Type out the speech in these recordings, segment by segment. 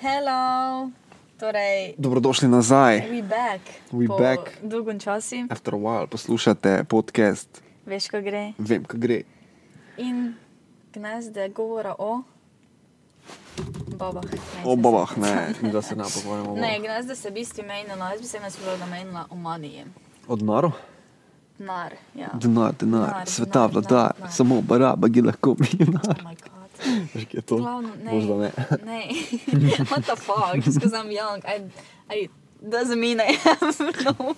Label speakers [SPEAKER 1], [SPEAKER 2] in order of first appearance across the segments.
[SPEAKER 1] Hello, torej,
[SPEAKER 2] Dobrodošli nazaj.
[SPEAKER 1] we back.
[SPEAKER 2] We
[SPEAKER 1] po
[SPEAKER 2] back.
[SPEAKER 1] dolgem času,
[SPEAKER 2] After a while poslušate podcast,
[SPEAKER 1] veš, kaj gre.
[SPEAKER 2] vem, kaj gre.
[SPEAKER 1] In gnezde govora o babah. Ne,
[SPEAKER 2] O babah, ne, da se ne pogovarjamo.
[SPEAKER 1] Ne,
[SPEAKER 2] babah.
[SPEAKER 1] gnezde se v bistvu menilo, jaz bi se naslovila namenila o maniji.
[SPEAKER 2] O denaru?
[SPEAKER 1] Denar, ja.
[SPEAKER 2] Denar, denar,
[SPEAKER 1] Denar,
[SPEAKER 2] sveta vladar, samo baraba, ki lahko milijonar.
[SPEAKER 1] Oh
[SPEAKER 2] Veš, kje je to?
[SPEAKER 1] Glavno, ne.
[SPEAKER 2] Možda ne.
[SPEAKER 1] Ne. What the fuck? Just because I'm young, I, I doesn't mean I have no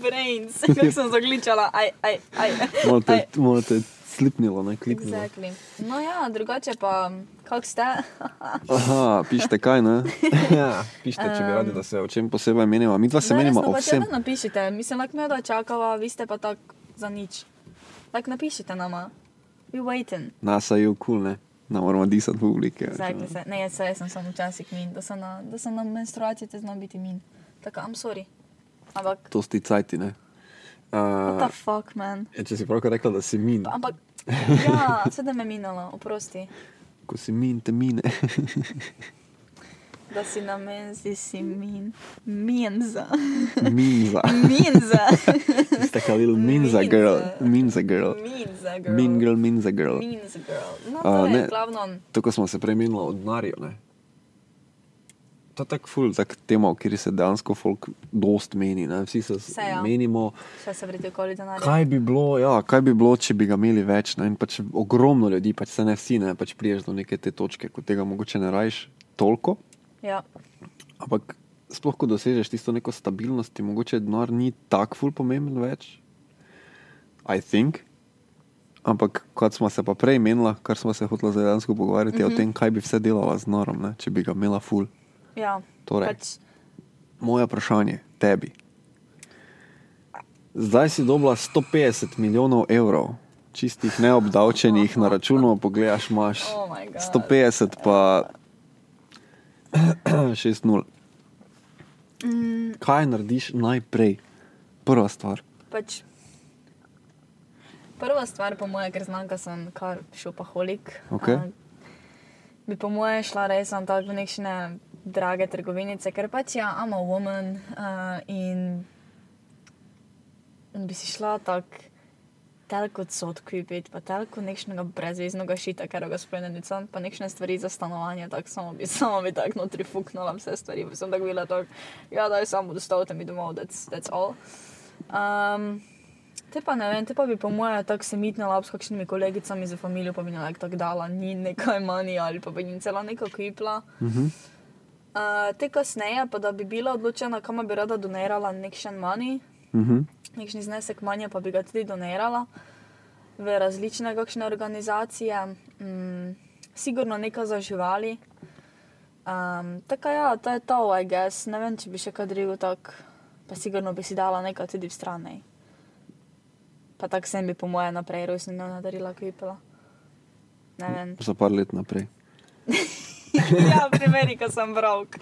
[SPEAKER 1] brains. Kako sem zagličala, I, I, I.
[SPEAKER 2] Malo te,
[SPEAKER 1] I-
[SPEAKER 2] malo te slipnilo, ne kliknilo.
[SPEAKER 1] Exactly. No ja, drugače pa, kako ste?
[SPEAKER 2] Aha, pišite kaj, ne? ja, pišite, če bi radi, da se o čem posebej menimo. Mi dva se menimo o
[SPEAKER 1] pa
[SPEAKER 2] vsem.
[SPEAKER 1] če napišite, mislim, lahko me da čakava, vi ste pa tak za nič. Lahko napišite nama. We waiting.
[SPEAKER 2] Nasa je kul, ne? Ne moramo disati publike.
[SPEAKER 1] Zakaj se? Ne, jaz, jaz sem samo včasih min, da sem na, da sem na menstruaciji te znam biti min. Tako, I'm sorry. Ampak,
[SPEAKER 2] To sti cajti, ne?
[SPEAKER 1] what the
[SPEAKER 2] Uh,
[SPEAKER 1] fuck, man?
[SPEAKER 2] če si pravkar rekla, da si min,
[SPEAKER 1] Ampak, ja, sedaj me minalo, oprosti.
[SPEAKER 2] ko si min, te mine.
[SPEAKER 1] Da si na menzi, si min. Minza.
[SPEAKER 2] Minza.
[SPEAKER 1] Minza.
[SPEAKER 2] Ste little Minza
[SPEAKER 1] Minza.
[SPEAKER 2] girl. Minza girl.
[SPEAKER 1] Minza girl.
[SPEAKER 2] Mean girl, Minza girl.
[SPEAKER 1] Minza girl. No, je
[SPEAKER 2] ne.
[SPEAKER 1] glavno.
[SPEAKER 2] Tako smo se premenili od denarja, ne? To je tako ful, tak tema, kjer se dejansko folk dost meni, ne? Vsi se
[SPEAKER 1] Vse, ja.
[SPEAKER 2] menimo,
[SPEAKER 1] Vse se vrti okoli denarja.
[SPEAKER 2] kaj bi bilo, ja, kaj bi bilo, če bi ga imeli več, ne? In pač ogromno ljudi, pač se ne vsi, ne? Pač priješ do neke te točke, ko tega mogoče ne rajš toliko,
[SPEAKER 1] Ja.
[SPEAKER 2] ampak sploh, ko dosežeš tisto neko stabilnost, ti mogoče denar ni tako ful pomemben več. I think. Ampak, kot smo se pa prej menila, kar smo se hotela zdaj dejansko pogovarjati, mm -hmm.
[SPEAKER 1] Mhm.
[SPEAKER 2] o tem, kaj bi vse delala z norom, ne, če bi ga imela ful.
[SPEAKER 1] ja.
[SPEAKER 2] Torej.
[SPEAKER 1] Pač,
[SPEAKER 2] Moje vprašanje tebi. Zdaj si dobila 150 milijonov evrov, čistih neobdavčenih na računu, pogledaš, imaš
[SPEAKER 1] oh my god.
[SPEAKER 2] 150 pa 6-0.
[SPEAKER 1] Mm,
[SPEAKER 2] Kaj narediš najprej? Prva stvar.
[SPEAKER 1] pač, prva stvar, po mojem, ker znam, da sem kar šopaholik.
[SPEAKER 2] Okej.
[SPEAKER 1] a, bi po mojem šla res na tako nekšne drage trgovinice, ker pač ja, I'm a woman uh, in, in bi si šla tako. Telko cod kupiti, pa telko nekšnega brezveznega šita, ker ga sploh ne nicam, pa nekšne stvari za stanovanje, tako samo bi, samo bi tako notri fuknila vse stvari, pa sem tako bila tako, ja, daj samo dostavite mi domov, that's, that's all. Um, te pa ne vem, te pa bi po moje tako se mitnila s kakšnimi kolegicami za familijo, pa bi nekaj tako dala, ni nekaj manj ali pa bi jim celo nekaj kupila.
[SPEAKER 2] Mhm.
[SPEAKER 1] Uh, te kasneje pa da bi bila odločena, kam bi rada donirala nekšen
[SPEAKER 2] Mhm.
[SPEAKER 1] nekšni znesek manje, pa bi ga tudi donirala v različne kakšne organizacije, mm, sigurno nekaj za živali. Um, tako ja, to je to, I guess. Ne vem, če bi še kaj drugo tako, pa sigurno bi si dala nekaj tudi v stran. Pa tako sem bi po moje naprej rojstni dan nadarila kupila. Ne vem.
[SPEAKER 2] Za par let naprej.
[SPEAKER 1] ja, primeri, ko sem brok.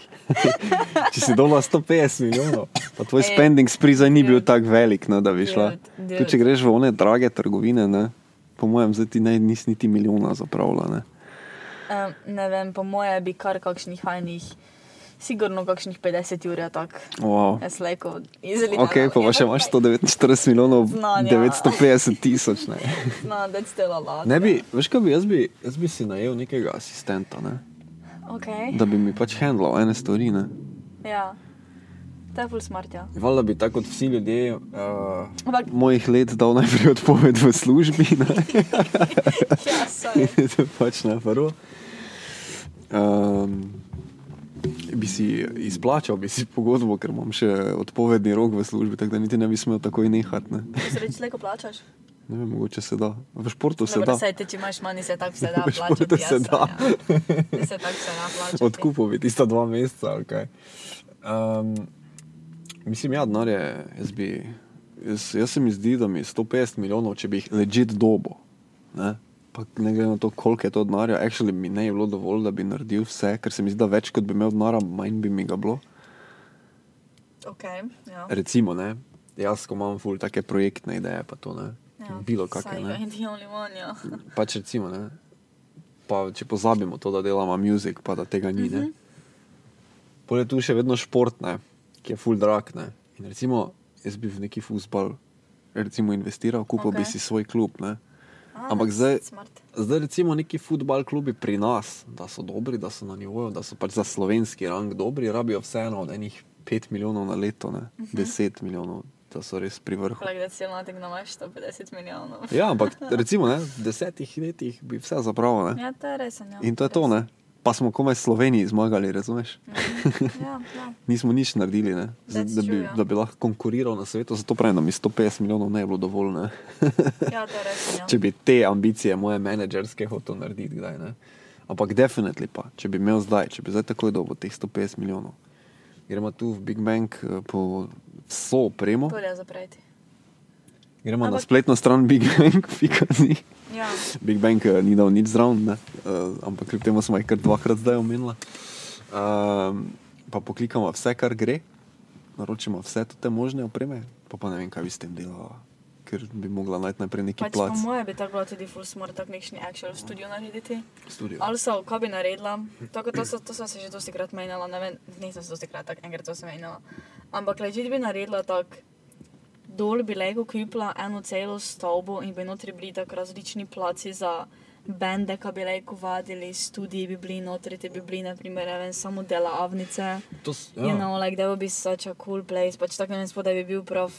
[SPEAKER 2] Če si dobila 150 milijonov, pa tvoj
[SPEAKER 1] Ej,
[SPEAKER 2] spending spree zdaj ni bil tako velik, no, da bi šla. Tudi če greš v one drage trgovine, ne, po mojem, zdaj ti ne, nisi niti milijona zapravila. Ne.
[SPEAKER 1] Um, ne vem, po moje bi kar kakšnih hajnih, sigurno kakšnih 50 ur je tako.
[SPEAKER 2] Wow.
[SPEAKER 1] Jaz leko izeli.
[SPEAKER 2] Ok, pa pa še imaš 149 milijonov,
[SPEAKER 1] Znanja.
[SPEAKER 2] 950 tisoč. Ne.
[SPEAKER 1] No, that's still a lot.
[SPEAKER 2] ne bi, veš kaj bi, jaz bi, jaz bi si najel nekega asistenta, ne,
[SPEAKER 1] Okay.
[SPEAKER 2] da bi mi pač handlal ene stvari. Ne.
[SPEAKER 1] Ja, to je full smart, ja.
[SPEAKER 2] Valjda bi tako kot vsi ljudje uh,
[SPEAKER 1] Ampak,
[SPEAKER 2] mojih let dal najprej odpoved v službi. Ne.
[SPEAKER 1] ja,
[SPEAKER 2] to pač na prvo. Um, bi si izplačal, bi si pogodbo, ker imam še odpovedni rok v službi, tako da niti ne bi smel takoj nehati. Ne,
[SPEAKER 1] Se reči, leko plačaš?
[SPEAKER 2] Ne vem, mogoče se da. V športu se
[SPEAKER 1] Dobro,
[SPEAKER 2] da.
[SPEAKER 1] saj te, če imaš manj, se tako se da
[SPEAKER 2] V športu
[SPEAKER 1] plačati.
[SPEAKER 2] se
[SPEAKER 1] ja,
[SPEAKER 2] da.
[SPEAKER 1] Ja. Se tako se da.
[SPEAKER 2] Odkupovi tista dva meseca. Okay. Um, mislim, ja, denar je. Jaz, bi, jaz, jaz se mi zdi, da mi 150 milijonov, če bi jih ležit dobo. Ne? Pa ne glede na to, koliko je to denarja, actually mi ne je bilo dovolj, da bi naredil vse, ker se mi zdi, da več kot bi imel denarja, manj bi mi ga bilo.
[SPEAKER 1] Okay, ja.
[SPEAKER 2] Recimo, ne, jaz, ko imam ful take projektne ideje, pa to ne.
[SPEAKER 1] Ja,
[SPEAKER 2] Bilo kakšne.
[SPEAKER 1] Ja.
[SPEAKER 2] Pač recimo, ne. Pa če pozabimo to, da delamo muzik, pa da tega ni, ne. Pol je tu še vedno šport, ne, ki je full drag. Ne. In recimo, jaz bi v neki futbal recimo investiral, kupil okay. bi si svoj klub. Ne.
[SPEAKER 1] A,
[SPEAKER 2] Ampak zdaj-
[SPEAKER 1] smart.
[SPEAKER 2] Zdaj, recimo, neki futbal klubi pri nas, da so dobri, da so na nivoju, da so pač za slovenski rang dobri, rabijo vseeno od enih 5 milijonov na leto, ne,
[SPEAKER 1] Mhm.
[SPEAKER 2] 10 milijonov, da so res pri vrhu.
[SPEAKER 1] Like, da cel natek namaš 150 milijonov.
[SPEAKER 2] Ja, ampak recimo, ne, v desetih letih bi vse zapravo. Ne.
[SPEAKER 1] Ja, to je res. Ja.
[SPEAKER 2] In to je to, ne. Pa smo komaj Sloveniji zmagali, razumeš?
[SPEAKER 1] Ja, ja.
[SPEAKER 2] Nismo nič naredili, ne, Z,
[SPEAKER 1] That's
[SPEAKER 2] da, bi,
[SPEAKER 1] ja.
[SPEAKER 2] da bi lahko konkuriral na svetu, zato pravim, da mi 150 milijonov ne bi bilo dovolj. Ne.
[SPEAKER 1] ja, to res. Ja.
[SPEAKER 2] če bi te ambicije moje menedžerske hotel narediti, kdaj ne. Ampak definitivno pa, če bi imel zdaj, če bi zdaj takoj dobil teh 150 milijonov. Gremo tu v Big Bang eh, po vso opremo,
[SPEAKER 1] Bolje zapreti.
[SPEAKER 2] gremo na
[SPEAKER 1] Ampak-
[SPEAKER 2] spletno stran Big Bang, pika ni.
[SPEAKER 1] Ja.
[SPEAKER 2] Big Bang eh, ni dal nič zraven, uh, ampak kljub temu smo jih kar dvakrat zdaj omenili. Um, pa poklikamo vse, kar gre, naročimo vse te možne opreme, pa pa ne vem, kaj bi s tem delala, ker bi mogla najti najprej neki
[SPEAKER 1] Pač po
[SPEAKER 2] plac.
[SPEAKER 1] moje bi tako bilo tudi full smart, tak nekšni actual studio narediti.
[SPEAKER 2] Studio.
[SPEAKER 1] Also, kaj bi naredila? Tako, to, so, to sem se že dosti krat menjala, ne vem, nisem se dosti krat, tako enkrat to sem menjala. Ampak ležit bi naredila tako, dol bi lego kupila eno celo stavbo in bi notri bili tako različni placi za bende, ki bi lego vadili, studiji bi bili notri, ti bi bili, naprimer, ne vem, samo delavnice.
[SPEAKER 2] To, s-
[SPEAKER 1] Ja. You know, like that would be such a cool place. Pač tako ne vem, spodaj bi bil prav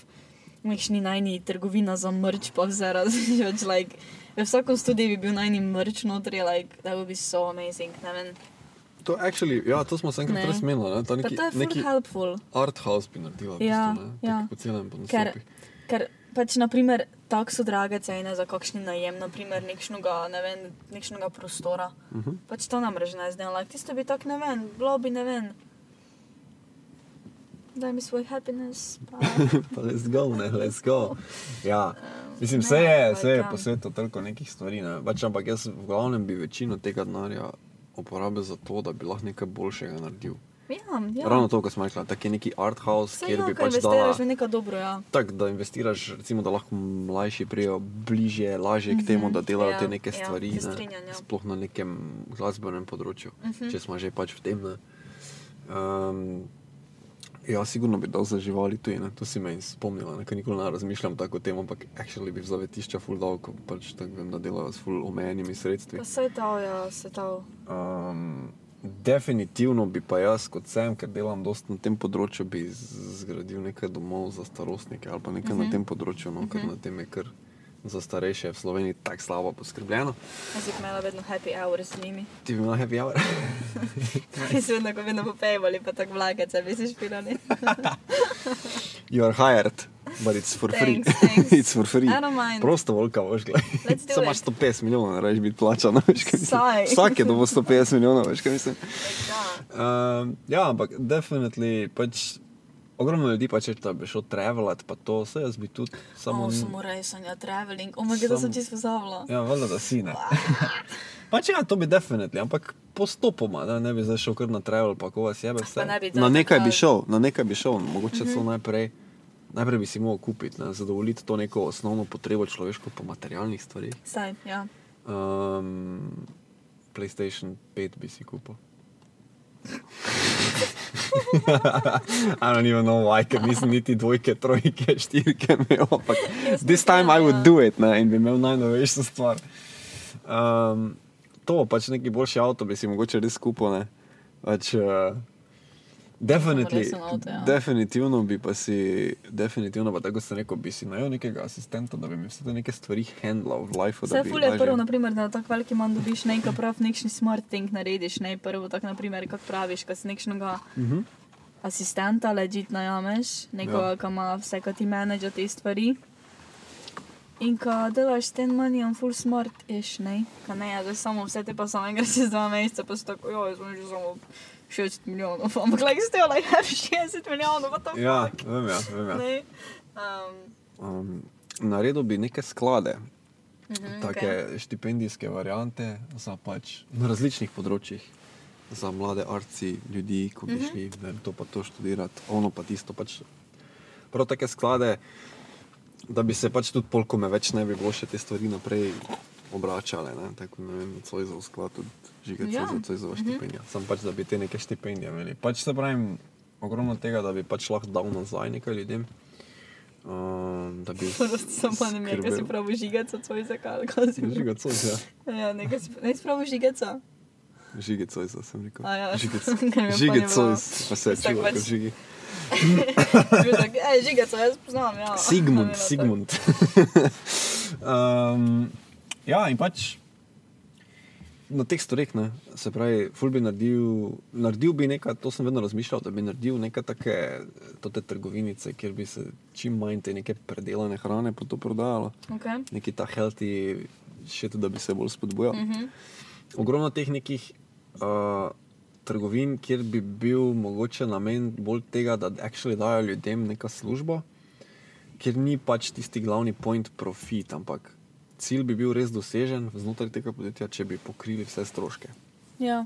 [SPEAKER 1] nekšni najni trgovina za mrč, pa vse različ. Like, v vsakem studiu bi bil najni mrč notri, like that would be so amazing. Ne vem.
[SPEAKER 2] To, actually, ja, to smo se enkrat
[SPEAKER 1] Ne.
[SPEAKER 2] res menili. Ne? To neki,
[SPEAKER 1] to je
[SPEAKER 2] neki
[SPEAKER 1] helpful.
[SPEAKER 2] art house bi naredila. v
[SPEAKER 1] Ja,
[SPEAKER 2] bistvu, ne?
[SPEAKER 1] ja.
[SPEAKER 2] Tako Po celem
[SPEAKER 1] Ker, ker pač, naprimer, tako so drage cene za kakšni najem, naprimer, nekšnega, ne vem, nekšnega prostora.
[SPEAKER 2] Uh -huh.
[SPEAKER 1] Pač to nam reže ne zdaj, like, tisto bi tako, ne vem, bilo bi, ne vem. Daj mi svoj happiness. Pa.
[SPEAKER 2] Pa let's go, ne, let's go. Ja. Mislim, vse je, vse je
[SPEAKER 1] kam.
[SPEAKER 2] po svetu toliko nekih stvari. Ne? Pač, ampak jaz v glavnem bi večino tega denarja uporabil za to, da bi lahko nekaj boljšega naredil.
[SPEAKER 1] Ja, ja.
[SPEAKER 2] Ravno to, kar smo rekli, tak je neki art house,
[SPEAKER 1] Saj
[SPEAKER 2] kjer
[SPEAKER 1] ja,
[SPEAKER 2] bi pač
[SPEAKER 1] dobro, ja.
[SPEAKER 2] Tak, da investiraš, recimo, da lahko mlajši prijo bližje, lažje k temu, da delajo
[SPEAKER 1] ja,
[SPEAKER 2] te neke
[SPEAKER 1] ja,
[SPEAKER 2] stvari.
[SPEAKER 1] se
[SPEAKER 2] ne,
[SPEAKER 1] strinjam, ja.
[SPEAKER 2] Sploh na nekem glasbenem področju,
[SPEAKER 1] Mhm.
[SPEAKER 2] če smo že pač v tem. Ne. Um, ja, sigurno bi dal za živali tu, ne. to si me je spomnila, nekaj nikoli ne razmišljam tako o tem, ampak actually bi v zavetišča full dal, ko pač tako vem, da delajo s full omejenimi sredstvi.
[SPEAKER 1] Pa se to, ja, se to.
[SPEAKER 2] Um, definitivno bi pa jaz, kot sem, ker delam dosta na tem področju, bi zgradil nekaj domov za starostnike ali pa nekaj uh -huh. na tem področju, no, ker uh -huh. na tem je kar za starejše v Sloveniji tako slabo poskrbljeno.
[SPEAKER 1] Jaz bi imela vedno happy hour z njimi.
[SPEAKER 2] Ti bi imel happy hour.
[SPEAKER 1] Ki so vedno, ko vedno popevali, pa tako vlagece bi si špilali.
[SPEAKER 2] You are hired, but it's for free.
[SPEAKER 1] Thanks, thanks.
[SPEAKER 2] it's for free. Prosto volka, veš, gledaj. Samo imaš
[SPEAKER 1] it.
[SPEAKER 2] 150 milijonov, ne rečeš biti plačan. Vsak je dobil 150 milijonov, veš, kaj mislim. Um, ja, ampak definitivno pač. Ogromno ljudi pa če da bi šel travelat, pa to vse jaz bi tudi samo.
[SPEAKER 1] Oh, samo resanja, traveling. Oh, moj bog, da sem čisto pozabila.
[SPEAKER 2] Ja, valjda, da si ne. pač ja, to bi definitivno, ampak postopoma, da ne bi zdaj šel kar na travel, pa ko vas jebe vse.
[SPEAKER 1] Pa ne bi
[SPEAKER 2] Na nekaj bi šel, na nekaj bi šel, mogoče celo najprej. Najprej bi si mogel kupiti, ne, zadovoljiti to neko osnovno potrebo človeško po materialnih stvarih.
[SPEAKER 1] Saj, ja.
[SPEAKER 2] Um, PlayStation 5 bi si kupil. I don't even know why, ker nisem niti dvojke, trojke, štirke imel, ampak this time I would do it, ne, in bi imel najnovejšo stvar. Um, to, pač neki boljši avto bi si mogoče res kupil, ne. Pač, uh, Definitivno,
[SPEAKER 1] resen avto, ja.
[SPEAKER 2] definitivno bi pa si, definitivno pa tako kot sem rekel, bi si najel nekega asistenta, da bi mi vse te neke stvari handlal v life.
[SPEAKER 1] Vse ful je prvo, naprimer, da tako veliki manj dobiš nekaj prav, nekšni smart thing narediš, ne prvo, tako naprimer, kako praviš, ko si nekšnega
[SPEAKER 2] Uh -huh.
[SPEAKER 1] asistenta legit najameš, nekoga,
[SPEAKER 2] Ja.
[SPEAKER 1] ki ima vse, ki ti menedža te stvari. In ko delaš s tem manijem, full smart iš, ne? Ka ne, da samo vse te pa samo enkrat čez dva meseca, pa si tako, jo, sem že samo 60 milijonov, ampak like still like have 60 milijonov, what the
[SPEAKER 2] Ja,
[SPEAKER 1] fuck?
[SPEAKER 2] vem, ja, vem. Ja.
[SPEAKER 1] Ne? Um,
[SPEAKER 2] Um, naredil bi neke sklade,
[SPEAKER 1] mhm,
[SPEAKER 2] take okay. štipendijske variante za pač na različnih področjih. Za mlade arci, ljudi, ko bi
[SPEAKER 1] Mhm.
[SPEAKER 2] šli ne vem, to pa to študirati, ono pa tisto. Pač. Prav take sklade, da bi se pač tudi polko me več ne bi bilo še te stvari naprej obračale, ne, tako ne vem, Cojzov sklad, tudi žigati
[SPEAKER 1] Ja.
[SPEAKER 2] ja. za Cojzova
[SPEAKER 1] Mhm.
[SPEAKER 2] štipendija. Sam pač, da bi te neke štipendije imeli. Pač se pravim, ogromno tega, da bi pač lahko dal nazaj nekaj ljudem. Um, da bi
[SPEAKER 1] Sam pa ne vem, kaj si pravi žigaca, svoj zakal, kaj si pravi.
[SPEAKER 2] Žiga Cojz, ja.
[SPEAKER 1] Ja, nekaj si, pravi žigaca.
[SPEAKER 2] Žige Cojza sem rekel.
[SPEAKER 1] A ja.
[SPEAKER 2] Žige
[SPEAKER 1] Ker mi je
[SPEAKER 2] Žige
[SPEAKER 1] pa
[SPEAKER 2] se je čuva
[SPEAKER 1] pač-
[SPEAKER 2] kot žigi.
[SPEAKER 1] Žigaca, jaz poznam, ja.
[SPEAKER 2] Sigmund, Sigmund. um, ja, in pač na teh stvareh, ne, se pravi, ful bi naredil, naredil bi nekaj, to sem vedno razmišljal, da bi naredil neke take tote trgovinice, kjer bi se čim manj te neke predelane hrane po to prodajalo.
[SPEAKER 1] Okay.
[SPEAKER 2] Neki ta healthy shit, da bi se bolj spodbujal.
[SPEAKER 1] Mm -hmm.
[SPEAKER 2] Ogromno teh nekih uh, trgovin, kjer bi bil mogoče namen bolj tega, da actually dajo ljudem neka služba, kjer ni pač tisti glavni point profit, ampak cilj bi bil res dosežen znotraj tega podjetja, če bi pokrili vse stroške.
[SPEAKER 1] Ja.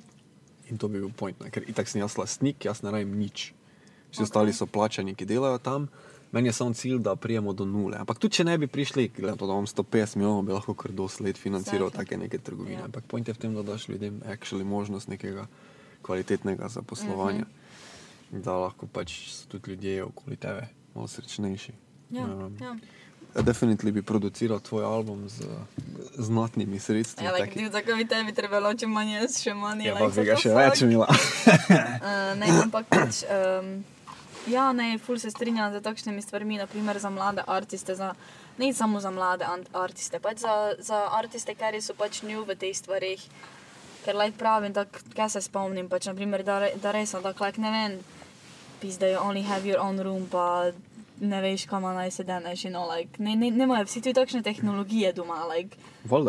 [SPEAKER 2] In to bi bil point, ne? ker itak sem jaz lastnik, jaz ne rabim nič. Vsi
[SPEAKER 1] Ok.
[SPEAKER 2] okay. ostali so plačani, ki delajo tam. Meni je samo cilj, da prijemo do nule. Ampak tudi, če ne bi prišli, glede to, da imam 150 milijonov, bi lahko kar dosti let financiral
[SPEAKER 1] Exactly.
[SPEAKER 2] take neke trgovine.
[SPEAKER 1] Ja.
[SPEAKER 2] Ampak point je v tem, da daš ljudem actually možnost nekega kvalitetnega zaposlovanja, mm -hmm. da lahko pač so tudi ljudje okoli tebe malo srečnejši.
[SPEAKER 1] Ja,
[SPEAKER 2] Um,
[SPEAKER 1] ja.
[SPEAKER 2] Definitivno bi produciral tvoj album z znatnimi sredstvi.
[SPEAKER 1] Ja, like,
[SPEAKER 2] taki-
[SPEAKER 1] ti, zakaj bi tebi trebalo, če manj jaz še manj?
[SPEAKER 2] Ja,
[SPEAKER 1] like,
[SPEAKER 2] pa bi ga še
[SPEAKER 1] fuck?
[SPEAKER 2] več imela.
[SPEAKER 1] Uh, ne, ampak pač, um, ja, ne, ful se strinjam z takšnimi stvarmi, naprimer za mlade artiste, za, ne samo za mlade artiste, pač za, za artiste, ki so pač new v teh stvarih. Ker like pravim, tako, kaj se spomnim, pač, naprimer, da, da res, da like, ne vem, pizda, you only have your own room, pa ne veš, kam naj se deneš, you know, like, ne, ne, nemajo vsi tu takšne tehnologije doma, like.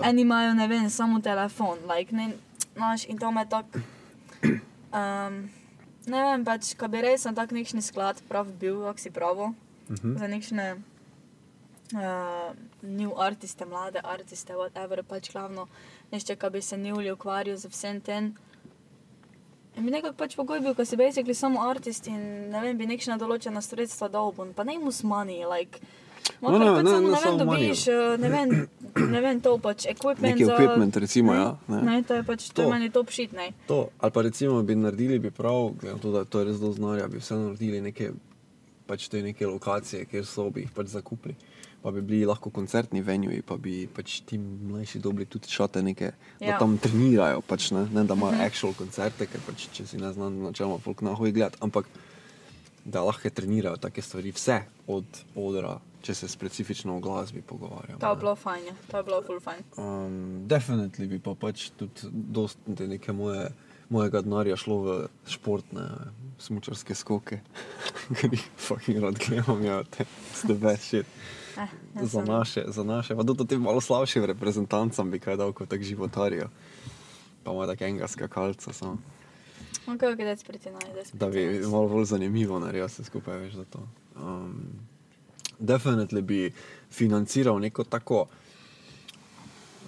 [SPEAKER 1] Eni imajo, ne vem, samo telefon, like, ne, znaš, in to me tako. Um, ne vem, pač, ko bi res na tak nekšni sklad prav bil, ako si pravo,
[SPEAKER 2] Mhm.
[SPEAKER 1] za nekšne uh, new artiste, mlade artiste, whatever, pač glavno, nešče, ko bi se njuli ukvarjal z vsem tem. In bi nekako pač pogoj bil, ko si basically samo artist in ne vem, bi nekšna določena sredstva dolbun, pa ne mus money, like.
[SPEAKER 2] No,
[SPEAKER 1] No,
[SPEAKER 2] ne,
[SPEAKER 1] ne,
[SPEAKER 2] ne,
[SPEAKER 1] samo,
[SPEAKER 2] ne
[SPEAKER 1] ne vem,
[SPEAKER 2] samo money.
[SPEAKER 1] dobiš, eh, ne vem, ne vem, to pač equipment.
[SPEAKER 2] Neki
[SPEAKER 1] za-
[SPEAKER 2] equipment, recimo,
[SPEAKER 1] ne,
[SPEAKER 2] ja, ne.
[SPEAKER 1] Ne, to je pač, to,
[SPEAKER 2] To.
[SPEAKER 1] je meni top shit, ne.
[SPEAKER 2] To, ali pa recimo bi naredili, bi prav, glede na to, da to je res dosti znanja, bi vseeno naredili neke, pač te neke lokacije, kjer so bi jih pač zakupili. Pa bi bili lahko koncertni venjuji, pa bi pač ti mlajši dobili tudi šate neke, da
[SPEAKER 1] Ja.
[SPEAKER 2] tam trenirajo, pač, ne, ne da imajo
[SPEAKER 1] Mhm.
[SPEAKER 2] actual koncerte, ker pač, če si ne znam, načeloma folk na hoji gledati, ampak da lahko trenirajo take stvari, vse od odra, če se specifično o glasbi pogovarjamo.
[SPEAKER 1] To je bilo fajn, ja. to je bilo full fajn.
[SPEAKER 2] Um, Definitivno bi pa pač tudi dosti neke moje, mojega denarja šlo v športne, smučarske skoke, ker jih fucking rad gledam, ja, te večji.
[SPEAKER 1] Eh, jaz
[SPEAKER 2] Za naše, za naše, pa tudi tem malo slabšim reprezentancem bi kaj dal kot tak životarijo. Pa ima tak enega skakalca samo.
[SPEAKER 1] Ok, ok, daj spriti naj, daj spriti
[SPEAKER 2] Da bi malo bolj zanimivo naredil vse skupaj, veš, za to. Um, Definitivno bi financiral neko tako,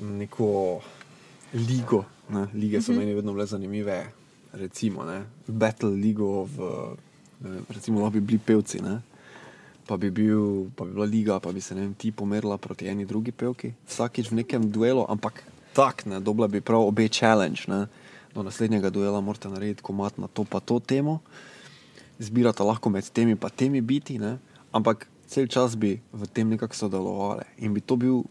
[SPEAKER 2] neko ligo. Ne? Lige so
[SPEAKER 1] Mhm.
[SPEAKER 2] meni vedno bile zanimive, recimo, ne? Battle Ligo, v, vem, recimo, lahko bi bili pevci. Ne? Pa bi, bil, pa bi bila liga, pa bi se ne vem, ti pomerila proti eni drugi pevki, vsakič v nekem duelu, ampak tak, ne, dobila bi prav obe challenge. Ne. Do naslednjega duela morate narediti komat na to pa to temo, zbirate lahko med temi pa temi biti, ne, ampak cel čas bi v tem nekako sodelovali in bi to bil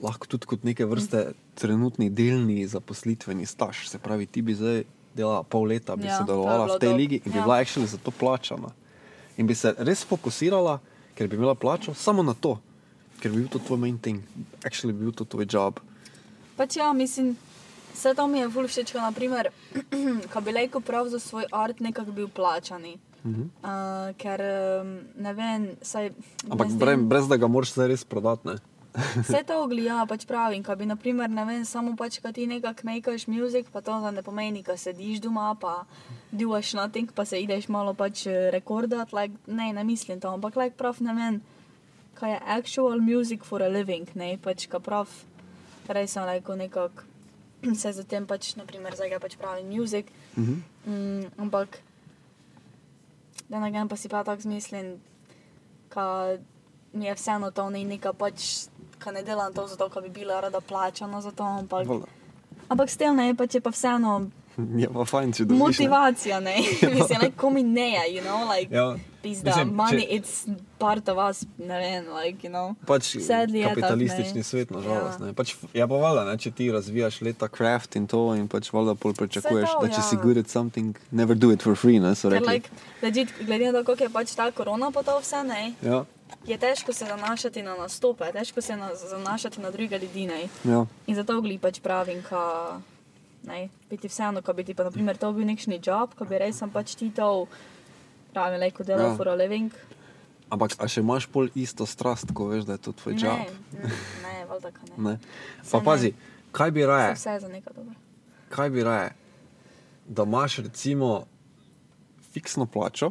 [SPEAKER 2] lahko tudi kot neke vrste trenutni delni zaposlitveni staž. Se pravi, ti bi zdaj delala pol leta, bi
[SPEAKER 1] Ja,
[SPEAKER 2] sodelovala v tej
[SPEAKER 1] dob-
[SPEAKER 2] ligi in bi
[SPEAKER 1] ja.
[SPEAKER 2] bila actually za to plačana. In bi se res fokusirala, ker bi imela plačo samo na to, ker bi bil to tvoj main thing, actually bi bil to tvoj job.
[SPEAKER 1] Pač ja, mislim, vse to mi je ful všeč, ko naprimer, ko bi lejko prav za svoj art nekako bil plačani.
[SPEAKER 2] Mhm.
[SPEAKER 1] Uh, ker um, ne vem, saj.
[SPEAKER 2] Ampak brez, brez da ga moraš zdaj res prodati. Ne?
[SPEAKER 1] Vse to oglija, pač pravim, ko bi, naprimer, ne vem, samo pač, ko ti nekako makeš muzik, pa to ne pomeni, ko sediš doma, pa duaš nothing, pa se ideš malo pač eh, rekordat, like, ne, ne mislim to, ampak like prav ne vem, kaj je actual music for a living, ne, pač, ko prav, res sem like, nekako se zatem pač, naprimer, zdaj ga pač pravim muzik,
[SPEAKER 2] Mhm.
[SPEAKER 1] mm, ampak, da na pa si pa tako zmislim, ka mi je vseeno to ni neka pač ka ne delam to zato, ker bi bila rada plačana za to, ampak,
[SPEAKER 2] Valjda.
[SPEAKER 1] ampak s tem ne, pač je pa vseeno
[SPEAKER 2] Je pa fajn, če dobiš. ne.
[SPEAKER 1] motivacija, ne, mislim, like, komi ne, you know, like,
[SPEAKER 2] Ja,
[SPEAKER 1] pizda,
[SPEAKER 2] mislim,
[SPEAKER 1] money,
[SPEAKER 2] če-
[SPEAKER 1] it's part of us, ne vem, like, you know.
[SPEAKER 2] pač
[SPEAKER 1] Sadly tak,
[SPEAKER 2] kapitalistični
[SPEAKER 1] ne.
[SPEAKER 2] svet, nažalost.
[SPEAKER 1] Ja.
[SPEAKER 2] Ja. Pač, je pa valjda, ne, če ti razvijaš leta craft in to, in pač valjda pol pričakuješ, da če
[SPEAKER 1] ja.
[SPEAKER 2] si good at something, never do it for free, ne, so
[SPEAKER 1] Ker,
[SPEAKER 2] rekli.
[SPEAKER 1] like, legit, glede na to, kako je pač ta korona pa to vse, ne,
[SPEAKER 2] Ja,
[SPEAKER 1] je težko se zanašati na nastope, težko se na, zanašati na druge ljudi, ne.
[SPEAKER 2] ja.
[SPEAKER 1] In zato gli pač pravim, ka, ne, biti vseeno, ko bi ti pa, na primer, to bil nekšni job, ko bi res sem pač ti to, pravim, like, delal
[SPEAKER 2] Ja.
[SPEAKER 1] for a living.
[SPEAKER 2] Ampak, a še imaš pol isto strast, ko veš, da je to tvoj job?
[SPEAKER 1] Ne, ne, ne, valjda, ka ne.
[SPEAKER 2] Ne. Pa
[SPEAKER 1] ne.
[SPEAKER 2] pazi, kaj bi raje?
[SPEAKER 1] Vse je za nekaj dobro.
[SPEAKER 2] kaj bi raje? Da imaš recimo fiksno plačo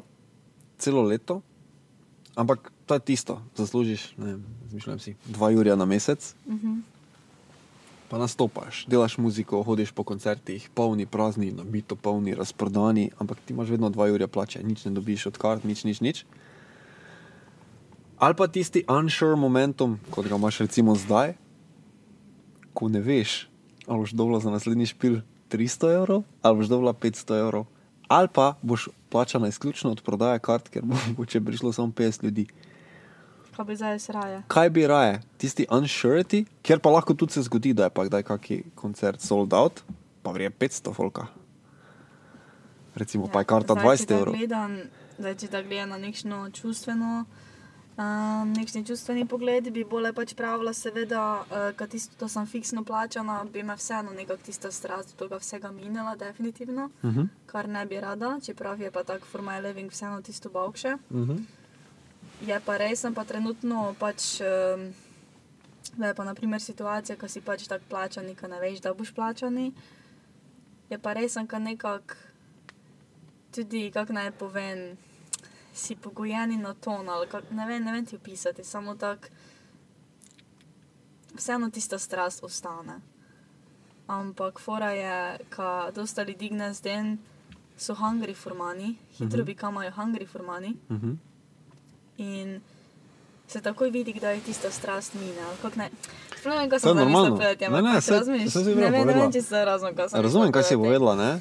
[SPEAKER 2] celo leto, ampak to je tisto, zaslužiš, ne vem, zmišljam si, dva jurja na mesec,
[SPEAKER 1] Uh -huh.
[SPEAKER 2] pa nastopaš, delaš muziko, hodiš po koncertih, polni, prazni, nabito, polni, razprodani, ampak ti imaš vedno dva jurja plače, nič ne dobiš od kart, nič, nič, nič. Ali pa tisti unsure momentum, kot ga imaš recimo zdaj, ko ne veš, ali boš dobila za naslednji špil 300 evrov, ali boš dobila 500 evrov, ali pa boš plačana izključno od prodaje kart, ker bo mogoče prišlo samo 50 ljudi.
[SPEAKER 1] Kaj bi zdaj sraje?
[SPEAKER 2] Kaj bi raje, tisti unsurety, ker pa lahko tudi se zgodi, da je pa kdaj kaki koncert sold out, pa vrije 500 folka. Recimo, ja, pa je karta
[SPEAKER 1] zdaj,
[SPEAKER 2] 20
[SPEAKER 1] če da
[SPEAKER 2] evrov.
[SPEAKER 1] Gledam, zdaj, če da gledam na nekšno čustveno, um, nekšni čustveni pogled, bi bolje pač pravila, seveda, uh, kad tisto, to sem fiksno plačana, bi me vseeno nekako tista strast tega vsega minila, definitivno,
[SPEAKER 2] Uh -huh.
[SPEAKER 1] kar ne bi rada, čeprav je pa tak for my living vseeno tisto bavkše.
[SPEAKER 2] Uh -huh.
[SPEAKER 1] Je pa res, sem pa trenutno pač, um, da je pa naprimer situacija, ko si pač tako plačani, ko ne veš, da boš plačani. Je pa res, ka nekako tudi, kako naj povem, si pogojeni na ton ali kak, ne, vem, ne vem ti opisati, samo tako, vseeno tista strast ostane. Ampak fora je, ka dosta ljudi gne zdaj so hungry for money, hitro
[SPEAKER 2] Mhm.
[SPEAKER 1] becamajo hungry for money.
[SPEAKER 2] Uh -huh.
[SPEAKER 1] In se takoj vidi, kdaj je tista strast Ne, Sploh ne kaj sem zamislila pred tem.
[SPEAKER 2] Ne, ne,
[SPEAKER 1] razumeš?
[SPEAKER 2] saj si
[SPEAKER 1] ne, vem, ne vem, če se razumem, kaj sem
[SPEAKER 2] Razumem, kaj si
[SPEAKER 1] mislila
[SPEAKER 2] povedala. Ne?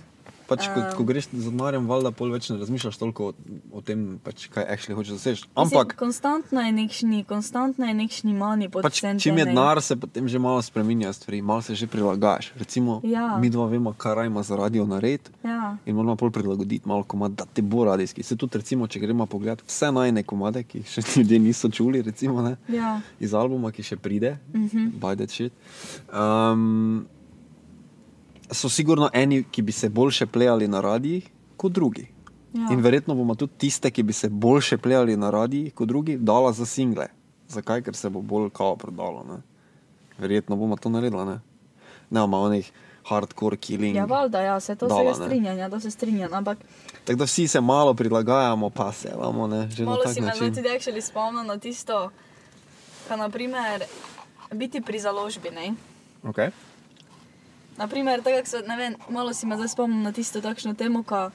[SPEAKER 2] Pač, ko,
[SPEAKER 1] Um.
[SPEAKER 2] ko greš z denarjem, valjda pol več ne razmišljaš toliko o, o tem, pač, kaj actually hočeš doseči.
[SPEAKER 1] Mislim,
[SPEAKER 2] Ampak
[SPEAKER 1] konstantno je nekšni, konstantno je nekšni mani pod
[SPEAKER 2] pač, čim je denar, se potem že malo spremenja stvari, malo se že prilagajaš. Recimo,
[SPEAKER 1] Ja.
[SPEAKER 2] mi dva vemo, kaj ima za radio nared.
[SPEAKER 1] Ja,
[SPEAKER 2] In moramo pol prilagoditi malo komad, da te bo radijski. Se tudi, recimo, če gremo pogledat vse najne komade, ki še ljudje niso čuli, recimo, ne,
[SPEAKER 1] ja.
[SPEAKER 2] iz albuma, ki še pride,
[SPEAKER 1] Mhm.
[SPEAKER 2] by that shit. Um, so sigurno eni, ki bi se boljše plejali na radijih kot drugi.
[SPEAKER 1] Ja.
[SPEAKER 2] In verjetno bomo tudi tiste, ki bi se boljše plejali na radijih kot drugi, dala za single. Zakaj? Ker se bo bolj kao prodalo. Ne? Verjetno bomo to naredili. Ne, ne bomo onih hardcore killing.
[SPEAKER 1] Ja, valjda, ja, se to
[SPEAKER 2] Dala,
[SPEAKER 1] se strinjam, ja, to se strinjam, ampak
[SPEAKER 2] Tako da vsi se malo prilagajamo, pa se vamo, ne,
[SPEAKER 1] malo si me
[SPEAKER 2] način.
[SPEAKER 1] tudi actually spomnil na tisto, ka naprimer biti pri založbi, ne?
[SPEAKER 2] Okay.
[SPEAKER 1] Naprimer, tako so, ne vem, malo si me zdaj spomnil na tisto takšno temo, ko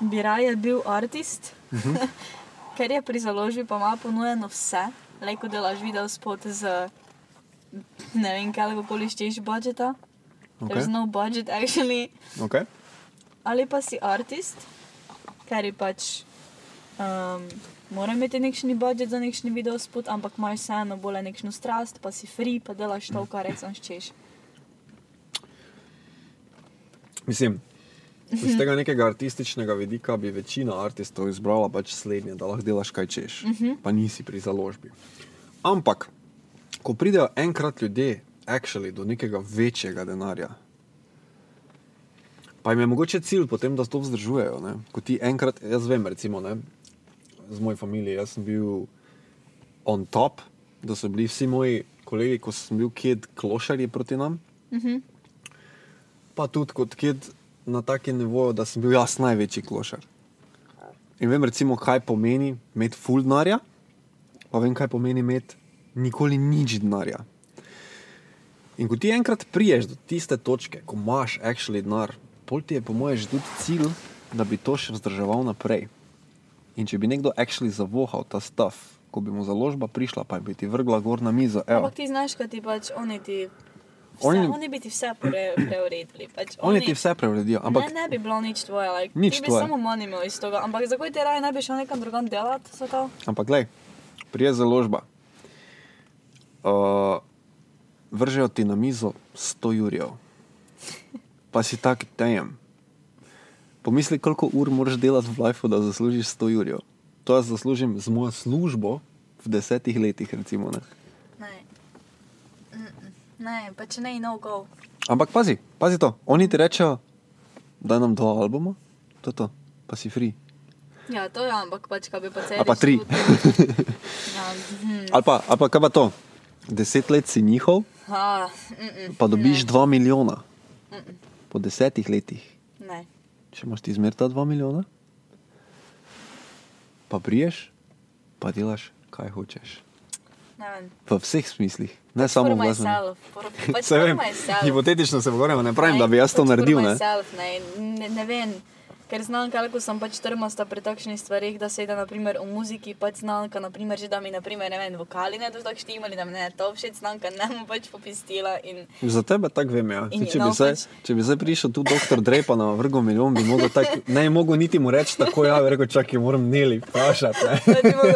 [SPEAKER 1] bi raje bil artist, uh
[SPEAKER 2] Mhm.
[SPEAKER 1] -huh. ker je pri založbi pa ima ponujeno vse, le ko delaš video spot z ne vem, kaj koli šteješ budžeta. Okay. There's no budget actually.
[SPEAKER 2] Okay.
[SPEAKER 1] Ali pa si artist, ker je pač. Um, Mora imeti nekšni budžet za nekšni video spot, ampak imaš vseeno bolj nekšno strast, pa si free, pa delaš to, kar rečeš češ.
[SPEAKER 2] Mislim, iz tega nekega artističnega vidika bi večina artistov izbrala pač slednje, da lahko delaš kaj češ, uh -huh. pa nisi pri založbi. Ampak, ko pridejo enkrat ljudje actually, do nekega večjega denarja, pa jim je mogoče cilj potem, da to vzdržujejo. Ne? Ko ti enkrat, jaz vem, recimo, ne, z mojo familijo, jaz sem bil on top, da so bili vsi moji kolegi, ko sem bil kjed klošarji proti nam pa tudi kot kid na takem nivoju, da sem bil jaz največji klošar. In vem, recimo, kaj pomeni imeti full denarja, pa vem, kaj pomeni imeti nikoli nič denarja. In ko ti enkrat priješ do tiste točke, ko imaš actually denar, pol ti je po mojem že tudi cilj, da bi to še vzdrževal naprej. In če bi nekdo actually zavohal ta stav, ko bi mu založba prišla, pa bi ti vrgla gor na mizo. Evo,
[SPEAKER 1] Ampak ti znaš, kaj ti pač oni ti. Vse,
[SPEAKER 2] Oni-
[SPEAKER 1] oni, oni bi ti vse pre, preuredili. Pač
[SPEAKER 2] oni ti vse preuredijo, ampak
[SPEAKER 1] ne, ne bi bilo nič tvoje, like,
[SPEAKER 2] Nič
[SPEAKER 1] ti bi
[SPEAKER 2] tvoje.
[SPEAKER 1] samo manj imel iz tega. Ampak zakaj ti raje ne bi šel nekam drugam delati?
[SPEAKER 2] Ampak, glej, prije založba. Uh, vržejo ti na mizo 100 jurjev. Pa si tak tajem. Pomisli, koliko ur moraš delati v lifeu, da zaslužiš 100 jurjev. To jaz zaslužim z mojo službo v desetih letih, recimo. Ne.
[SPEAKER 1] Ne, pa če ne, no go.
[SPEAKER 2] Ampak pazi, pazi to. Oni ti rečejo, da nam dva albuma, to je to, pa si free.
[SPEAKER 1] Ja, to je, ampak pač, kaj bi pa cel.
[SPEAKER 2] Ali pa tri.
[SPEAKER 1] ja, hm.
[SPEAKER 2] Ali pa, ali pa kaj pa to? Deset let si njihov,
[SPEAKER 1] ha, mm-mm.
[SPEAKER 2] pa dobiš
[SPEAKER 1] Ne.
[SPEAKER 2] dva milijona.
[SPEAKER 1] Mm-mm.
[SPEAKER 2] Po desetih letih.
[SPEAKER 1] Ne.
[SPEAKER 2] Če imaš ti zmer ta dva milijona, pa priješ, pa delaš, kaj hočeš.
[SPEAKER 1] Ne.
[SPEAKER 2] V vseh smislih, ne samo
[SPEAKER 1] For
[SPEAKER 2] v glasbenem.
[SPEAKER 1] For, pač
[SPEAKER 2] Se vem, hipotetično se pogovarjamo, ne pravim,
[SPEAKER 1] Ne,
[SPEAKER 2] da bi jaz to naredil. Ne?
[SPEAKER 1] myself, Ne, ne, ne vem. Ker znam, kako sem pač trmasta pri takšnih stvarih, da se da naprimer v muziki pač znam, ka, naprimer, že da mi naprimer, ne vem, vokali ne dosto štimali, da mi ne to všeč znam, ka ne bom pač popistila in
[SPEAKER 2] Za tebe tako vem. Ja.
[SPEAKER 1] In
[SPEAKER 2] Če,
[SPEAKER 1] no,
[SPEAKER 2] bi zdaj,
[SPEAKER 1] pač-
[SPEAKER 2] če bi zdaj prišel tu doktor Drej pa na vrgo milijon, bi mogel tak, ne mogel niti mu reči tako, ja, rekel, čakaj, moram neli vprašati. Ne.
[SPEAKER 1] tako,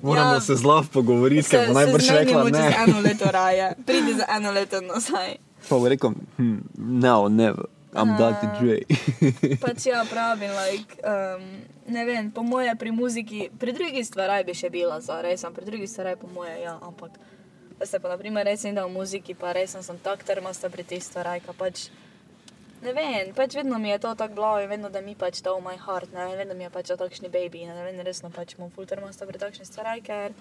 [SPEAKER 2] Moramo ja, se zlav pogovoriti, ker bo najbrž rekla ne.
[SPEAKER 1] eno leto raje, pridi za eno leto nazaj.
[SPEAKER 2] Pa bo rekel, hm, no, never, I'm
[SPEAKER 1] A.
[SPEAKER 2] Dr. Dre.
[SPEAKER 1] Pač ja, pravim, like, um, ne vem, po moje pri muziki, pri drugih stvareh bi še bila za res, pri drugih stvareh po moje, ja, ampak da se pa naprimer res da v muziki, pa res sem tak trmasta pri teh stvareh, ka pač, ne vem, pač vedno mi je to tako bilo in vedno, da mi pač to v my heart, ne vem, vedno mi je pač to takšni baby, ne vem, resno pač bom full trmasta pri takšnih stvareh, ker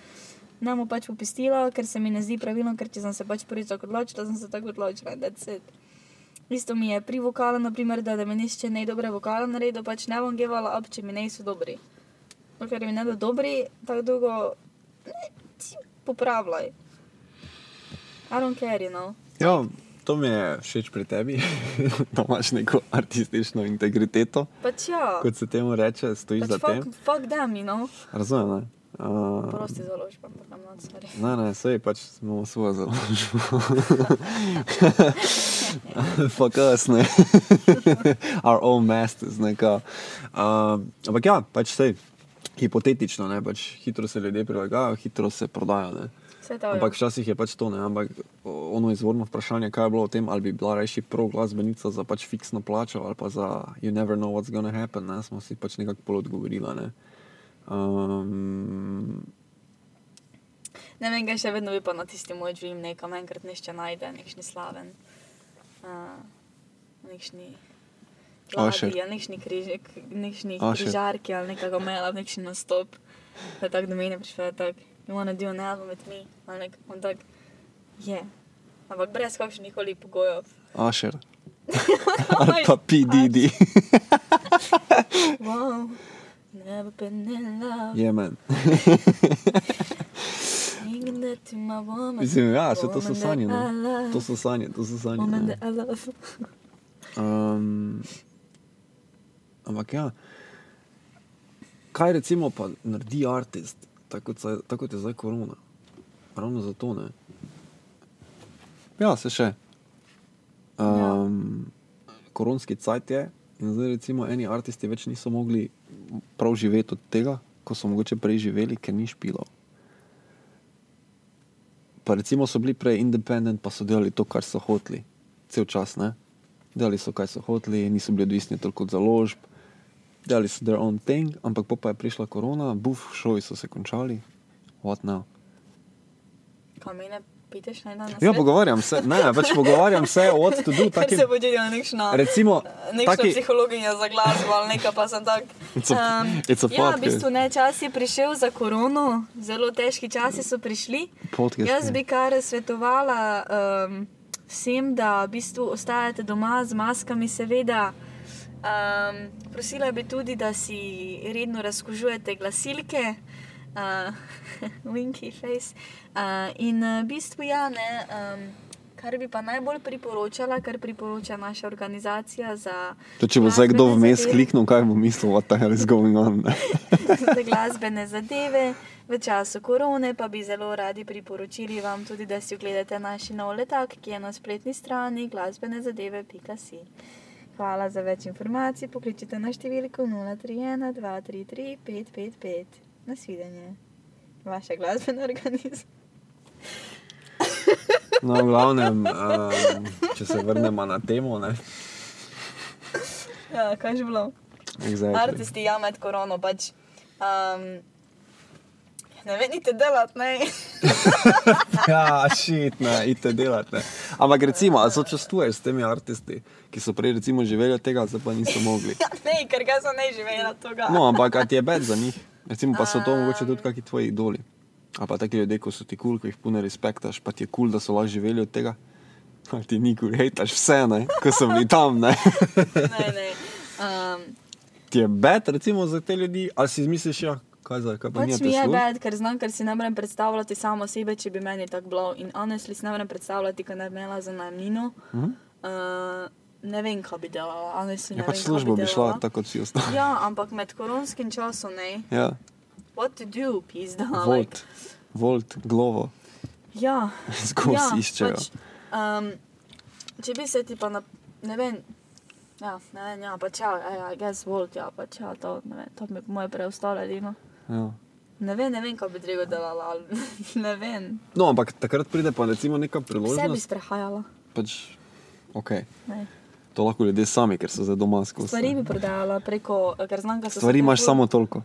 [SPEAKER 1] ne mu pač popistila, ker se mi ne zdi pravilno, ker če sem se pač prvič odločila, sem se tako odločila in that's it. Isto mi je pri vokalu, naprimer, da, da mi nišče ne dobre vokale naredi, pač ne bom gevala up, če mi niso dobri. Ker mi ne da dobri, tako dolgo ne, ti popravljaj. I don't care, you know.
[SPEAKER 2] Ja, to mi je všeč pri tebi, da imaš neko artistično integriteto,
[SPEAKER 1] Pač ja,
[SPEAKER 2] kot se temu reče, stojiš za
[SPEAKER 1] pač
[SPEAKER 2] tem.
[SPEAKER 1] fuck, fuck them, you know.
[SPEAKER 2] Razumem, ne? Uh,
[SPEAKER 1] Prosti založba, I'm not sorry.
[SPEAKER 2] Ne, ne, sej pač imamo svojo založbo. Fuck us, ne. Our own masters, ne, kao. Uh, ampak ja, pač sej, hipotetično, ne, pač hitro se ljudje prilagajajo, hitro se prodajo, ne. Ampak včasih je pač to, ne, ampak ono izvorno vprašanje, kaj je bilo o tem, ali bi bila rajši prav glasbenica za pač fiksno plačo ali pa za you never know what's gonna happen, ne, smo si pač nekako pol odgovorila, ne. Um,
[SPEAKER 1] Ne vem, kaj še vedno bi pa na tisti moj dream nekam enkrat nišče najde, nekšni slaven. Uh, nekšni. Ladji, ali nekšni križek, nekšni križarki ali nekega mela, nekšni nastop. Da tako do mene prišle, tako, you wanna do an album with me? Ali nek, on tak, je. Yeah. Ampak brez kakšnih koli pogojev.
[SPEAKER 2] Asher. Ali pa PDD.
[SPEAKER 1] wow. Never been in love. My woman.
[SPEAKER 2] Mislim, ja, se to so sanje, ne.
[SPEAKER 1] love.
[SPEAKER 2] To so sanje, to so sanje. Ne.
[SPEAKER 1] love.
[SPEAKER 2] Um, ampak ja, kaj recimo pa naredi artist, tako tako kot je zdaj korona? Ravno zato ne. Ja, se še. Um, koronski cajt je in zdaj recimo eni artisti več niso mogli prav živeti od tega, ko so mogoče prej živeli, ker ni špilo. Pa recimo so bili prej independent, pa so delali to, kar so hoteli, cel čas, ne? Delali so, kaj so hoteli, niso bili odvisni toliko od založb, delali so their own thing, ampak pa je prišla korona, buf, šovi so se končali, what now?
[SPEAKER 1] Kaj mene piteš naj dan na
[SPEAKER 2] Ja, pogovarjam se, ne, pač pogovarjam se, what to do, takim,
[SPEAKER 1] se bo delala nekšna,
[SPEAKER 2] recimo,
[SPEAKER 1] nekšna
[SPEAKER 2] taki,
[SPEAKER 1] psihologinja za glasbo ali nekaj, pa sem tak.
[SPEAKER 2] It's a-
[SPEAKER 1] Um,
[SPEAKER 2] it's a
[SPEAKER 1] ja, v bistvu ne, čas je prišel za korono, zelo težki časi so prišli.
[SPEAKER 2] podcast.
[SPEAKER 1] Jaz bi kar svetovala um, vsem, da v bistvu ostajate doma z maskami, seveda. Um, prosila bi tudi, da si redno razkožujete glasilke, uh, winky face. Uh, in uh, v bistvu, ja, ne, um, Kar bi pa najbolj priporočala, kar priporoča naša organizacija za,
[SPEAKER 2] To, če bo zdaj kdo
[SPEAKER 1] glasbene
[SPEAKER 2] vmes kliknil, kaj bo mislil, what the hell is going on.
[SPEAKER 1] za glasbene zadeve. V času korone pa bi zelo radi priporočili vam tudi, da si ogledate naš nov letak, ki je na spletni strani glasbenezadeve.si. Hvala za več informacij. Pokličite na številko 031 233 555. Nasvidenje. Vaša glasbena organizacija.
[SPEAKER 2] No, v glavnem, um, če se vrnemo na temo, ne.
[SPEAKER 1] Ja, kaj že bilo?
[SPEAKER 2] Exactly.
[SPEAKER 1] Artisti ja med korono pač. Um, ne venite delati, ne.
[SPEAKER 2] Ja, šit, ne, idite delati. Ne. Ampak recimo, a sočustvuješ s temi artisti, ki so prej recimo živeli od tega, zdaj pa niso mogli.
[SPEAKER 1] Ja, ne, ker ga so ne živela tega.
[SPEAKER 2] No, ampak ti je bed za njih. Recimo pa so to mogoče tudi kakšni tvoji idoli. Ali pa taki ljudje, ko so ti kul, cool, ko jih pune respektaš, pa ti je kul, cool, da so lahko živeli od tega. Ali ti ni kul, cool, hejtaš vse, ne, ko so bili tam, ne.
[SPEAKER 1] ne, ne. Um,
[SPEAKER 2] Ti je bed, recimo, za te ljudi, ali si izmisliš, ja, kaj zdaj, kaj pa
[SPEAKER 1] pač mi je bed, ker znam, ker si ne morem predstavljati samo sebe, če bi meni tako bilo. In honestly si ne morem predstavljati, ko ne bi imela za najmnino.
[SPEAKER 2] Mhm.
[SPEAKER 1] Uh, ne vem, kaj bi delala. Honestly,
[SPEAKER 2] Ja,
[SPEAKER 1] ne
[SPEAKER 2] pač
[SPEAKER 1] vem,
[SPEAKER 2] službo bi šla
[SPEAKER 1] delala.
[SPEAKER 2] tako kot vsi ostali.
[SPEAKER 1] Ja, ampak med koronskim časom ne.
[SPEAKER 2] Ja,
[SPEAKER 1] What to do, pizda. Like,
[SPEAKER 2] volt, volt, glovo,
[SPEAKER 1] ja.
[SPEAKER 2] skozi ja, iščejo.
[SPEAKER 1] Pač, um, če bi se ti pa, na, ne vem, ja, ne vem, ja, pač ja, ja, gess volt, ja, pač ja, to, ne vem, to bi moje preostalo edino.
[SPEAKER 2] Ja.
[SPEAKER 1] Ne vem, ne vem, kaj bi drugo delala, ne vem.
[SPEAKER 2] No, ampak takrat pride pa recimo neka
[SPEAKER 1] Vse bi
[SPEAKER 2] priložnost.
[SPEAKER 1] sprehajala.
[SPEAKER 2] Pač, okay.
[SPEAKER 1] Ne.
[SPEAKER 2] To lahko ljudje sami, ker so zdaj doma skozi.
[SPEAKER 1] Stvari bi prodajala preko, ker znam, da so
[SPEAKER 2] Stvari imaš
[SPEAKER 1] tako-
[SPEAKER 2] samo toliko.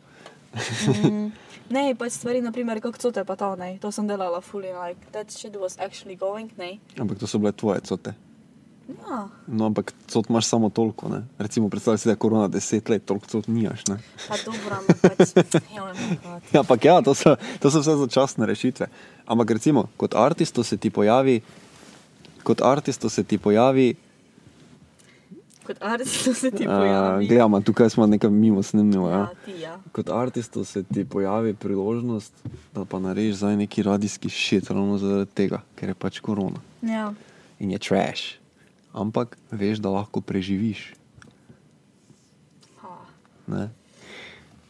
[SPEAKER 1] Mm, ne, pač stvari, naprimer, kako cote pa to, ne. To sem delala fully, like, that shit was actually going, ne.
[SPEAKER 2] Ampak to so bile tvoje cote.
[SPEAKER 1] Ja,
[SPEAKER 2] No, ampak cot imaš samo toliko. Ne? Recimo, predstavljaj si, da je korona deset let, toliko cot nimaš.
[SPEAKER 1] Pa dobro, ampak pač, moj bog.
[SPEAKER 2] Ja, ampak ja, to so, to so vse začasne rešitve. Ampak recimo, kot artisto se ti pojavi, kot artisto se ti pojavi,
[SPEAKER 1] Kot artist se ti
[SPEAKER 2] a,
[SPEAKER 1] pojavi.
[SPEAKER 2] gledamo, tukaj smo nekaj mimo snimili. Ja.
[SPEAKER 1] Ja, ti ja.
[SPEAKER 2] Kot artistu se ti pojavi priložnost, da pa narediš zdaj neki radijski šit, ravno zaradi tega, ker je pač korona
[SPEAKER 1] Ja,
[SPEAKER 2] in je trash. Ampak veš, da lahko preživiš.
[SPEAKER 1] ha.
[SPEAKER 2] Ne?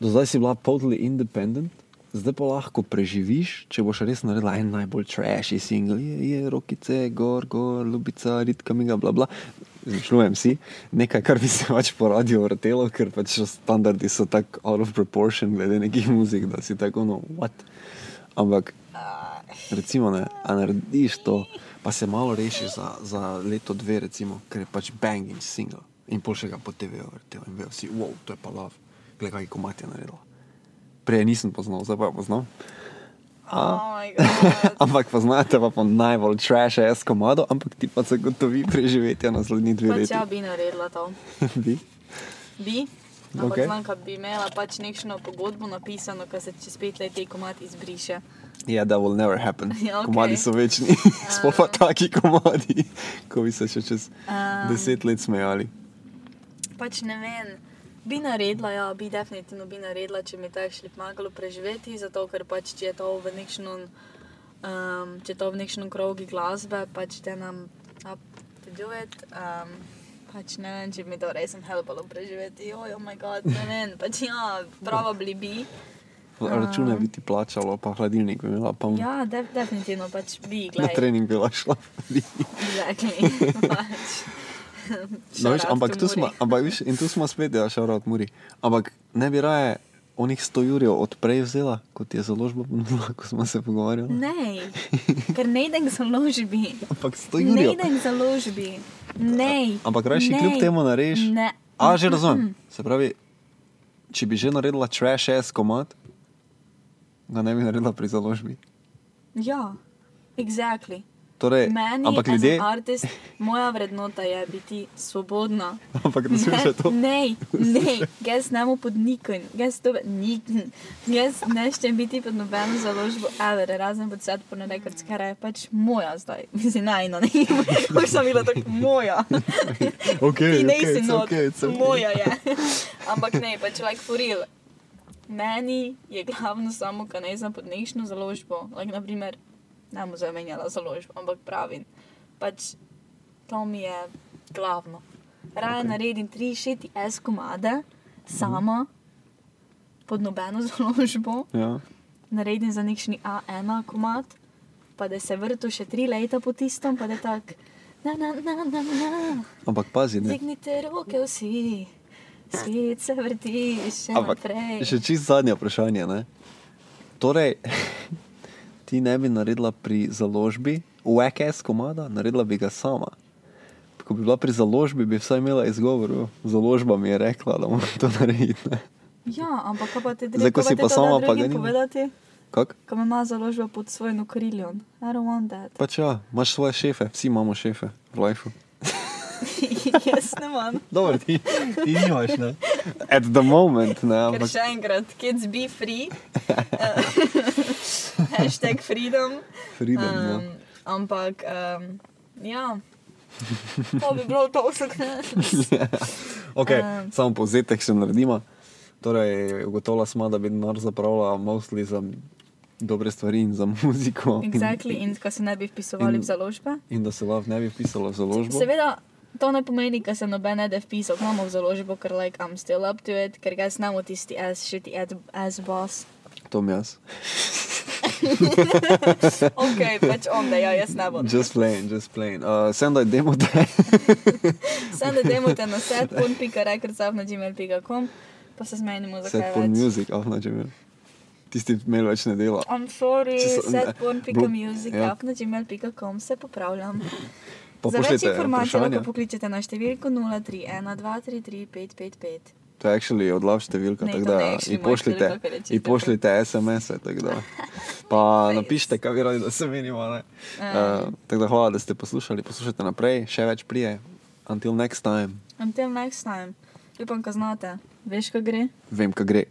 [SPEAKER 2] Do zdaj si bila totally independent, zdaj pa lahko preživiš, če boš res naredila en najbolj trashy single, je, je rokice, gor, gor, ljubica, ritka miga, bla bla. Zmišljujem si nekaj, kar bi se pač po radiju vrtelo, ker pač standardi so tako out of proportion glede nekih muzik, da si tako, no, what. Ampak, recimo, ne, a narediš to, pa se malo rešiš za, za leto, dve, recimo, ker je pač banging single. In pol še ga po TV-ju vrtel in vejo si, wow, to je pa love, gledaj, kaj komat je naredila. Prej nisem poznal, zdaj pa poznam.
[SPEAKER 1] Oh moj bog.
[SPEAKER 2] Ampak poznate pa po najbolj trash ass komado, ampak ti pa zagotovi preživetje naslednji dve
[SPEAKER 1] Pač
[SPEAKER 2] leti.
[SPEAKER 1] ja bi naredila to.
[SPEAKER 2] Bi?
[SPEAKER 1] Bi. Ampak
[SPEAKER 2] Okej.
[SPEAKER 1] okay. znam, da bi imela pač nekšno pogodbo napisano, ki se čez pet let te komat izbriše.
[SPEAKER 2] Ja, that will never happen.
[SPEAKER 1] Ja, okej.
[SPEAKER 2] Komadi so večni, sploh pa taki komadi, ko bi se še čez
[SPEAKER 1] Um.
[SPEAKER 2] deset let smejali.
[SPEAKER 1] Pač ne vem. Bi naredila, ja, bi definitivno bi naredila, če mi to šli pomagalo preživeti, zato ker pač če je to v nekšnem, um, če je to v nekšnem krogu glasbe, pač te nam up to do it. Um, pač ne vem, če bi mi to res helpalo preživeti. Oj, oh moj bog, ne vem, pač ja, probably bi.
[SPEAKER 2] Račune bi ti plačalo, pa hladilnik bi imela, pa
[SPEAKER 1] Ja, def, definitivno pač bi,
[SPEAKER 2] na
[SPEAKER 1] gledaj.
[SPEAKER 2] trening bi bila šla.
[SPEAKER 1] Exactly. pač.
[SPEAKER 2] No,
[SPEAKER 1] out
[SPEAKER 2] ampak tu smo, ampak, viš, in tu smo spet, ja, šarovati Muri. Ampak ne bi raje onih 100 jurjev odprej vzela, kot je založba ponudila, ko smo se pogovarjali.
[SPEAKER 1] Ne, ker ne idem k založbi.
[SPEAKER 2] Ampak 100
[SPEAKER 1] Ne
[SPEAKER 2] jurjev.
[SPEAKER 1] idem k založbi. Ne.
[SPEAKER 2] Ampak rajši
[SPEAKER 1] ne,
[SPEAKER 2] kljub temu narediš.
[SPEAKER 1] Ne.
[SPEAKER 2] A, že razumem. Se pravi, če bi že naredila trash ass komat, ga ne bi naredila pri založbi.
[SPEAKER 1] Ja, exactly.
[SPEAKER 2] Torej,
[SPEAKER 1] Meni,
[SPEAKER 2] ampak ljudje,
[SPEAKER 1] artist, moja vrednota je biti svobodna.
[SPEAKER 2] ampak ne smeš to.
[SPEAKER 1] Ne, ne, jaz ne mu pod nikom, jaz to nikom. Jaz ne ščem biti pod nobeno založbo, ever, razen pod sad po rekords, kar je pač moja zdaj. Mislim, najno, ne, kako sem bila tako moja.
[SPEAKER 2] Okay,
[SPEAKER 1] Ti
[SPEAKER 2] okay, it's
[SPEAKER 1] not,
[SPEAKER 2] okay, okay.
[SPEAKER 1] moja je. Ampak ne, pač like for real. Meni je glavno samo, kaj ne znam pod nekšno založbo. Like, naprimer, ne bom zamenjala založbo, ampak pravim. pač to mi je glavno. Raje okay. naredim tri šiti S komade sama, pod nobeno založbo,
[SPEAKER 2] Ja.
[SPEAKER 1] naredim za nekšni A1 komad, pa da se vrtu še tri leta po tistem, pa da tak. Na, na, na, na, na.
[SPEAKER 2] Ampak pazi, ne.
[SPEAKER 1] Dignite roke vsi, svet se vrti še
[SPEAKER 2] Ampak
[SPEAKER 1] naprej.
[SPEAKER 2] še čist zadnje vprašanje. Ne? Torej, ti ne bi naredila pri založbi, UKS komada, naredila bi ga sama. Ko bi bila pri založbi, bi vsaj imela izgovor. "O, Založba mi je rekla, da moram to narediti. Ne?
[SPEAKER 1] Ja, ampak pa ti
[SPEAKER 2] Zdaj, ko si pa sama, pa ga
[SPEAKER 1] ni. povedati,
[SPEAKER 2] Kak?
[SPEAKER 1] ko me ima založba pod svojim okriljem. I don't want that.
[SPEAKER 2] Pač ja, imaš svoje šefe, vsi imamo šefe v lifeu.
[SPEAKER 1] Jaz ne imam.
[SPEAKER 2] Dobro, ti, ti nimaš, ne? At the moment, ne,
[SPEAKER 1] Ker
[SPEAKER 2] ampak
[SPEAKER 1] še enkrat, kids be free. Hashtag freedom.
[SPEAKER 2] freedom, ja.
[SPEAKER 1] Um, ampak, um, ja. To bi bilo to vsak dan.
[SPEAKER 2] Okay,
[SPEAKER 1] Um.
[SPEAKER 2] samo povzetek še naredimo. Torej, ugotovila smo, da bi denar zapravila mostly za dobre stvari in za muziko.
[SPEAKER 1] Exactly, in ko se ne bi vpisovali
[SPEAKER 2] In-
[SPEAKER 1] v založbe.
[SPEAKER 2] In da se lahko ne bi vpisala v založbo.
[SPEAKER 1] Seveda, to ne pomeni, da se noben ne da vpisal, imamo v založbo, ker like, I'm still up to it, ker ga znamo tisti as, shitty ad- as boss.
[SPEAKER 2] To mi jaz.
[SPEAKER 1] Ok, pač on da, ja, jaz ne bom.
[SPEAKER 2] Just plain, just plain. Uh, sem da je demo te.
[SPEAKER 1] Sem da demite na set.rekordsavna.gmail.com, pa se zmenimo za
[SPEAKER 2] Set
[SPEAKER 1] kaj
[SPEAKER 2] for
[SPEAKER 1] več.
[SPEAKER 2] music, na čem je. Tisti mail več ne dela.
[SPEAKER 1] I'm sorry,
[SPEAKER 2] so- ne,
[SPEAKER 1] set.music.gmail.com se popravljam.
[SPEAKER 2] Pa
[SPEAKER 1] Za več informacij lahko pokličete na številko 031233555.
[SPEAKER 2] To je actually odlav številka,
[SPEAKER 1] Ne,
[SPEAKER 2] tako da
[SPEAKER 1] moja
[SPEAKER 2] pošljite, in pošljite SMS-e, da. Pa napišite, kaj bi radi, da se menimo. ne. Uh, tako da hvala, da ste poslušali, poslušajte naprej, še več prije. Until next time,
[SPEAKER 1] Until next time. Upam, ko znate. Veš, ko gre?
[SPEAKER 2] vem, kaj gre.